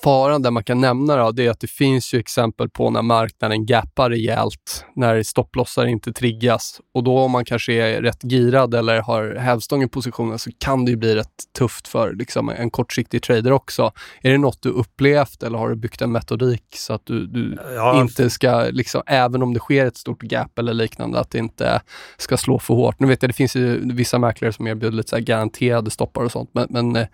faran där man kan nämna då, det är att det finns ju exempel på när marknaden gappar rejält, när stopplossar inte triggas och då om man kanske är rätt girad eller har hävstång i positionen så kan det ju bli rätt tufft för liksom, en kortsiktig trader också. Är det något du upplevt eller har du byggt en metodik så att du, du ja, inte ska, liksom, även om det sker ett stort gap eller liknande, att det inte ska slå för hårt? Nu vet jag, det finns ju vissa mäklare som erbjuder lite så garanterade stoppar och sånt, men, men eh,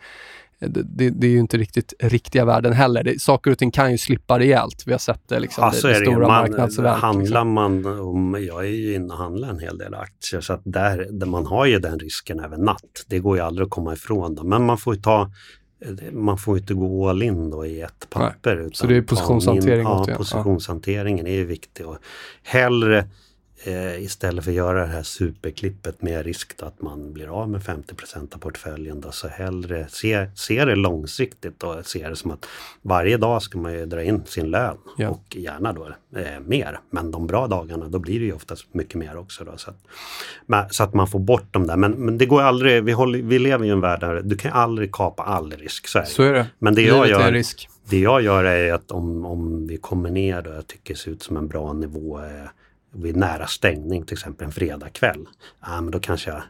det, det, är ju inte riktigt riktiga värden heller. Det, saker och ting kan ju slippa rejält. Vi har sett det, liksom, ja, det, det stora marknadsevent. Handlar liksom. man, om, jag är ju inne och handlar en hel del aktier, så att där, där man har ju den risken även natt. Det går ju aldrig att komma ifrån. Då. Men man får ju ta man får inte gå all in då i ett papper. så det är positionshantering? In, ja, positionshanteringen är ju viktig. Och hellre eh, istället för att göra det här superklippet med risk att man blir av med 50 av portföljen. Då, så hellre se, se det långsiktigt och se det som att varje dag ska man ju dra in sin lön ja. och gärna då eh, mer. Men de bra dagarna då blir det ju oftast mycket mer också. Då, så, att, men, så att man får bort dem där. Men, men det går aldrig, vi, håller, vi lever i en värld där du kan aldrig kapa all risk. Så är. Så är det. Men det jag gör, risk. Det jag gör är att om, om vi kommer ner och jag tycker det ser ut som en bra nivå eh, vid nära stängning, till exempel en fredagkväll, ja, men då kanske jag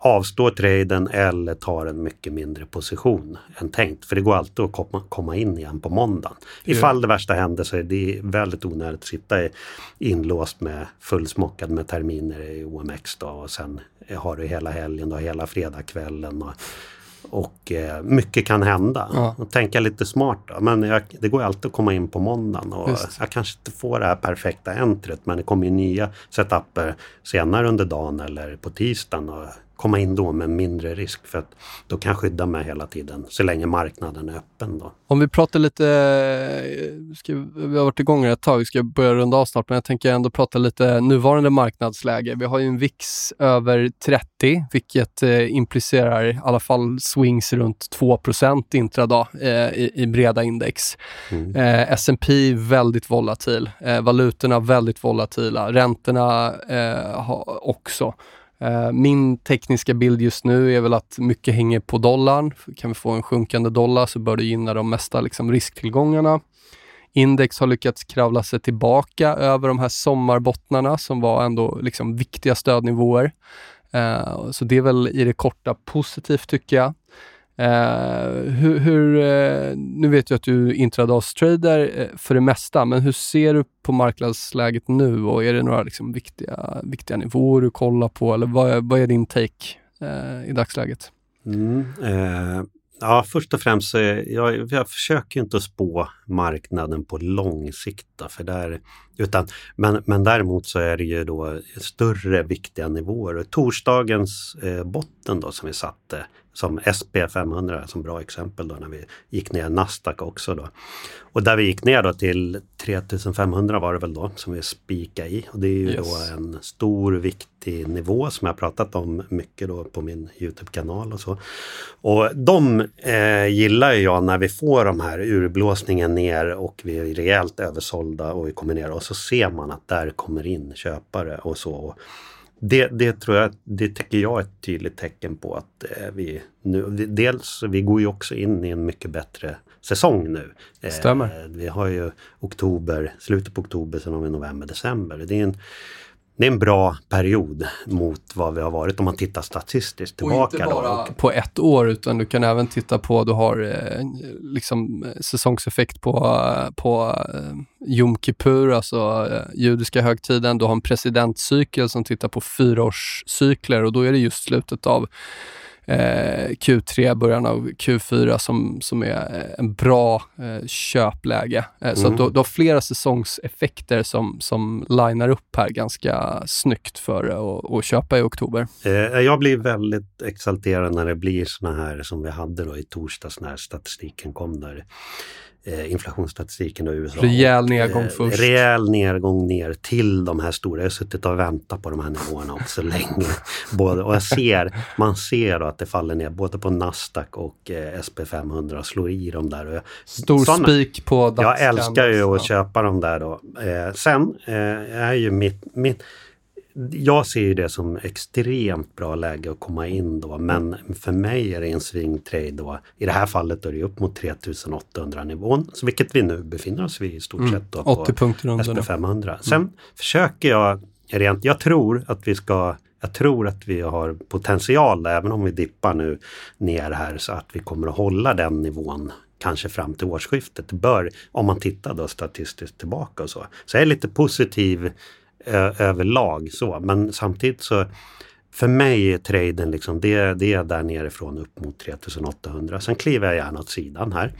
avstår traden eller tar en mycket mindre position än tänkt. För det går alltid att komma, in igen på måndagen. Ifall det värsta händer så är det väldigt onödigt att sitta inlåst med fullsmockad med terminer i OMX då och sen har du hela helgen och hela fredagskvällen. Och, och eh, mycket kan hända. Ja. Och tänka lite smart då. Men jag, det går alltid att komma in på måndagen och Just. jag kanske inte får det här perfekta entret men det kommer ju nya setuper senare under dagen eller på tisdagen. Och komma in då med mindre risk för att då kan jag skydda mig hela tiden så länge marknaden är öppen. Då. Om vi pratar lite, ska, vi har varit igång ett tag, vi ska börja runda av snart, men jag tänker ändå prata lite nuvarande marknadsläge. Vi har ju en VIX över 30, vilket eh, implicerar i alla fall swings runt 2 intradag eh, i, i, breda index. Mm. Eh, S&P väldigt volatil, eh, valutorna väldigt volatila, räntorna eh, också. Eh, min tekniska bild just nu är väl att mycket hänger på dollarn. Kan vi få en sjunkande dollar så bör det gynna de mesta liksom, risktillgångarna. Index har lyckats kravla sig tillbaka över de här sommarbottnarna som var ändå liksom viktiga stödnivåer. Eh, så det är väl i det korta positivt tycker jag. Eh, hur, hur eh, nu vet jag att du är intradagstrader eh, för det mesta, men hur ser du på marknadsläget nu och är det några liksom, viktiga, viktiga nivåer du kollar på eller vad är, vad är din take i dagsläget? Mm, ja, först och främst så jag, jag försöker inte spå marknaden på lång sikt. För där, utan, men, men däremot så är det ju då större viktiga nivåer. Torsdagens eh, botten då som vi satte som SP500 som bra exempel då när vi gick ner Nasdaq också då. Och där vi gick ner då till 3500 var det väl då som vi spikade i. Och det är ju yes. då en stor viktig nivå som jag pratat om mycket då på min Youtube-kanal och så. Och de eh, gillar jag när vi får de här urblåsningen ner och vi är rejält översålda och vi kommer ner och så ser man att där kommer in köpare och så. Det, det tror jag, det tycker jag är ett tydligt tecken på att eh, vi nu, dels, vi går ju också in i en mycket bättre säsong nu. Stämmer. Eh, vi har ju oktober, slutet på oktober, sen har vi november, december. Det är en det är en bra period mot vad vi har varit om man tittar statistiskt tillbaka. Och inte bara då. på ett år utan du kan även titta på, du har eh, liksom säsongseffekt på, på eh, Jom Kippur, alltså eh, judiska högtiden. Du har en presidentcykel som tittar på fyraårscykler och då är det just slutet av eh, Q3, början av Q4 som, som är eh, en bra eh, köpläge. Eh, så Mm. att du, du har flera säsongseffekter som, som linar upp här ganska snyggt för att köpa i oktober. Eh, jag blir väldigt exalterad när det blir såna här som vi hade då i torsdags när statistiken kom där. Eh, inflationsstatistiken i USA. Rejäl nedgång eh, först. Rejäl nedgång ner till de här stora. Jag har suttit och väntat på de här nivåerna också länge. Både, och jag ser, man ser att det faller ner både på Nasdaq och eh, SP500 slår i dem där. Jag, Stor såna- spik på jag dagscanvas. älskar ju att köpa dem där då. Eh, sen eh, är ju mitt, mitt... Jag ser ju det som extremt bra läge att komma in då men för mig är det en swing-trade då. I det här fallet är det upp mot 3800 nivån, så vilket vi nu befinner oss vid i stort Mm, sett. Då 80 på punkter under nu. SP500. Sen försöker jag rent, jag tror att vi ska jag tror att vi har potential, även om vi dippar nu ner här, så att vi kommer att hålla den nivån kanske fram till årsskiftet. Det bör, om man tittar då statistiskt tillbaka och så. Så jag är lite positiv överlag så, men samtidigt så för mig är traden liksom, det, det är där nerifrån upp mot 3800. Sen kliver jag gärna åt sidan här.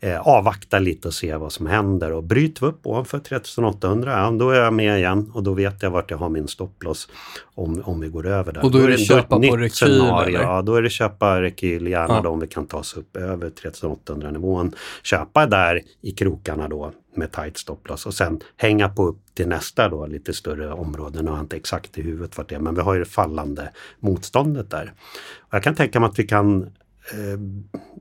Eh, avvakta lite och se vad som händer och bryter vi upp ovanför 3800, ja, då är jag med igen och då vet jag vart jag har min stopploss om, om vi går över där. Och då är det ett köpa på rekyl, scenario. Ja, då är det köpa rekyl, gärna Ja. då om vi kan ta oss upp över 3800 nivån. Köpa där i krokarna då med tight stopploss och sen hänga på upp till nästa då lite större område. Nu har jag inte exakt i huvudet vart det är, men vi har ju det fallande motståndet där. Och jag kan tänka mig att vi kan eh,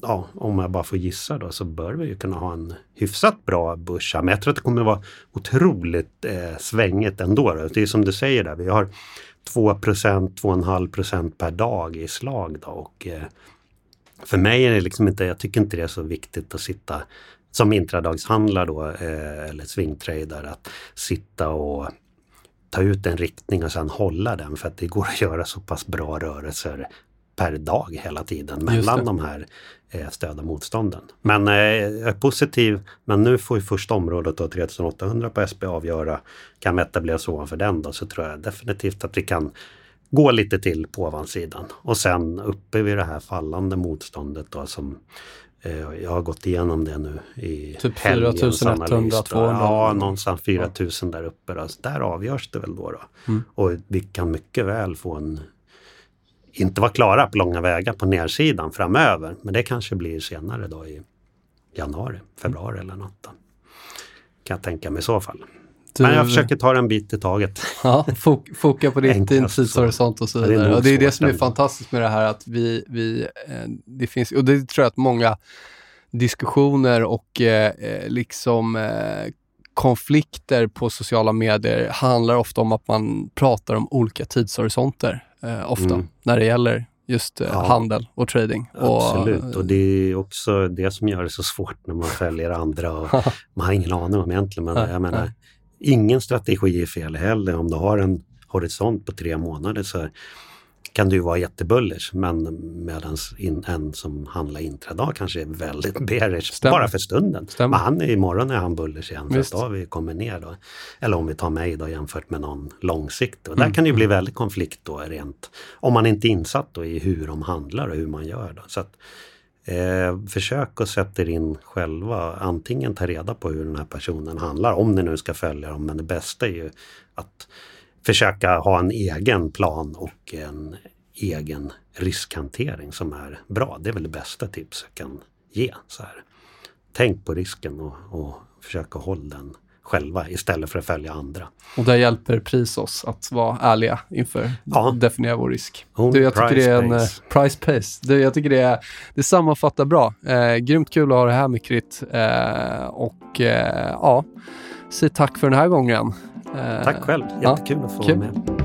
Ja, om jag bara får gissa då så bör vi ju kunna ha en hyfsat bra börs här. Men jag tror att det kommer vara otroligt eh, svängigt ändå. Då. Det är som du säger där, vi har 2% 2,5% per dag i slag. Då. Och, eh, för mig är det liksom inte, jag tycker inte det är så viktigt att sitta som intradagshandlare då, eh, eller swingtrader, att sitta och ta ut en riktning och sen hålla den för att det går att göra så pass bra rörelser per dag hela tiden mellan de här eh, stöd och motstånden. Men eh, jag är positiv, men nu får ju första området då 3800 på SB avgöra. Kan vi etablera oss ovanför den då så tror jag definitivt att vi kan gå lite till på ovansidan. Och sen uppe vid det här fallande motståndet då som jag har gått igenom det nu i Typ helgens 4100, analys, tror jag. 200. Ja, någonstans 4000 där uppe. Då. Så där avgörs det väl då. då. Mm. Och vi kan mycket väl få en inte vara klara på långa vägar på nedsidan framöver. Men det kanske blir senare då i januari, februari eller något. Då. Kan jag tänka mig i så fall. Du- Men jag försöker ta en bit i taget. Ja, fok foka på din så. tidshorisont och så Ja, det är vidare. och det är det som är fantastiskt med det här att vi, vi eh, det finns, och det tror jag att många diskussioner och eh, eh, liksom eh, konflikter på sociala medier handlar ofta om att man pratar om olika tidshorisonter eh, ofta Mm. när det gäller just eh, Ja. handel och trading. Och, Absolut, och det är också det som gör det så svårt när man följer andra och man har ingen aning om egentligen. Men jag menar. Ingen strategi är fel heller. Om du har en horisont på tre månader så kan du vara jättebullish men medan en som handlar intradag kanske är väldigt bearish Stämmer. bara för stunden. Stämmer. Men han är imorgon är han bullish igen för att då vi kommit ner då. Eller om vi tar mig då jämfört med någon långsiktig. Och Mm, där kan det ju bli väldigt konflikt då rent om man inte är insatt i hur de handlar och hur man gör. Då. Så att, Eh, försök att sätta er in själva. Antingen ta reda på hur den här personen handlar, om ni nu ska följa dem. Men det bästa är ju att försöka ha en egen plan och en egen riskhantering som är bra. Det är väl det bästa tips jag kan ge. Så här. Tänk på risken och, och försök att hålla den själva istället för att följa andra. och där hjälper pris oss att vara ärliga inför Ja. att definiera vår risk. Du, jag tycker det är en pace. price pace. Du, jag tycker det, är, det sammanfattar bra. Eh, grymt kul att ha det här Mikrit. Eh, och eh, ja, säg tack för den här gången. Eh, Tack själv, ja, jättekul att få kul. vara med.